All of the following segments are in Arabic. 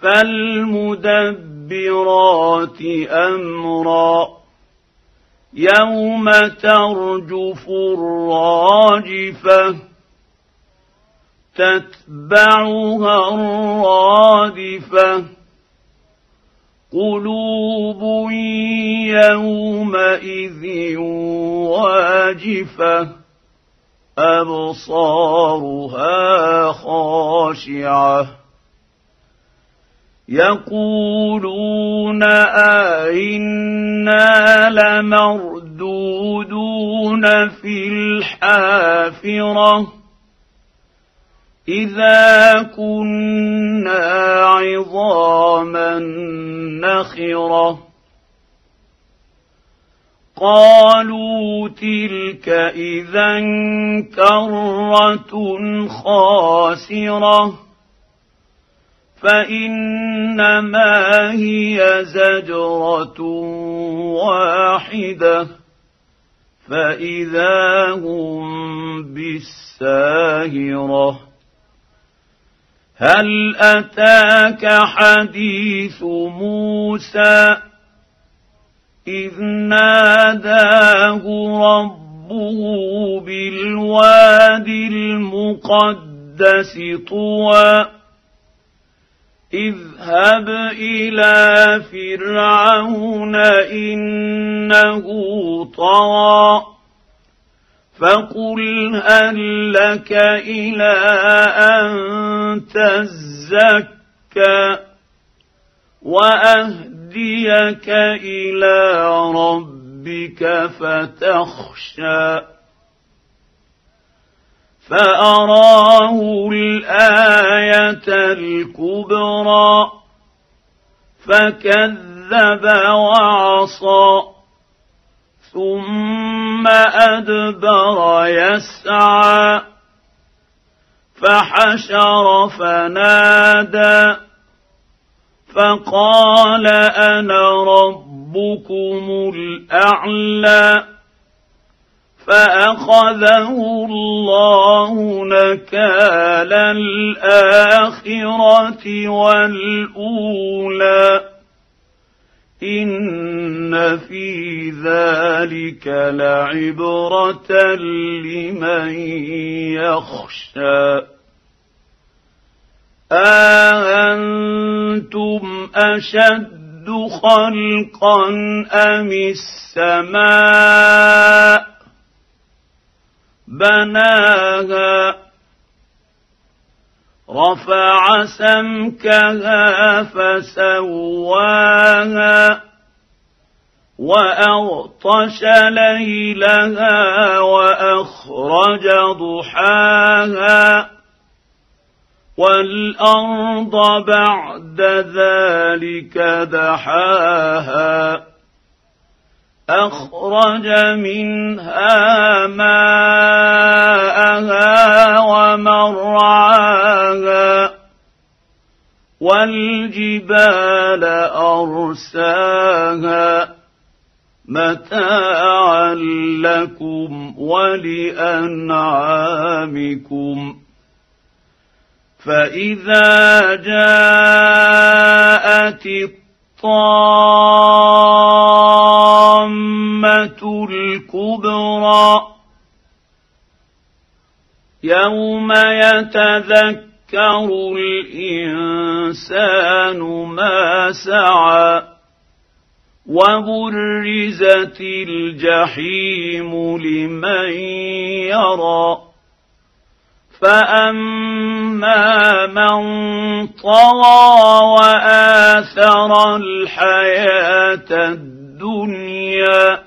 فالمدبرات أمرا يوم ترجف الراجفة تتبعها الرادفة قلوب يومئذ واجفة أبصارها خاشعة يقولون أئنا لمردودون في الحافرة إذا كنا عظاما نخرة قالوا تلك إذا كرة خاسرة فإنما هي زجرة واحدة. فإذا هم بالساهرة هل أتاك حديث موسى؟ إذ ناداه ربه بالوادي المقدس طوى. اذهب إلى فرعون إنه طغى فقل هل لك إلى أن تزكى وأهديك إلى ربك فتخشى فأراه الآية الكبرى فكذب وعصى ثم أدبر يسعى فحشر فنادى فقال أنا ربكم الأعلى فأخذه الله نكال الآخرة والأولى. إن في ذلك لعبرة لمن يخشى. أأنتم أشد خلقا أم السماء؟ بناها رفع سمكها فسواها وأغطش ليلها وأخرج ضحاها والأرض بعد ذلك دحاها أخرج منها ماءها ومرعاها والجبال أرساها متاعا لكم ولأنعامكم فإذا جاءت الطامه الكبرى يوم يتذكر الإنسان ما سعى وبرزت الجحيم لمن يرى. فأما من طغى وآثر الحياة الدنيا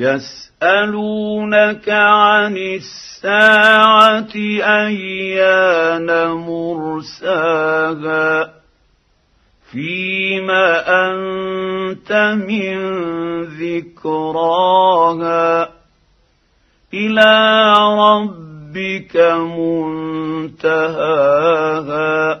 يسألونك عن الساعة أيان مرساها فيما أنت من ذكراها إلى ربك منتهاها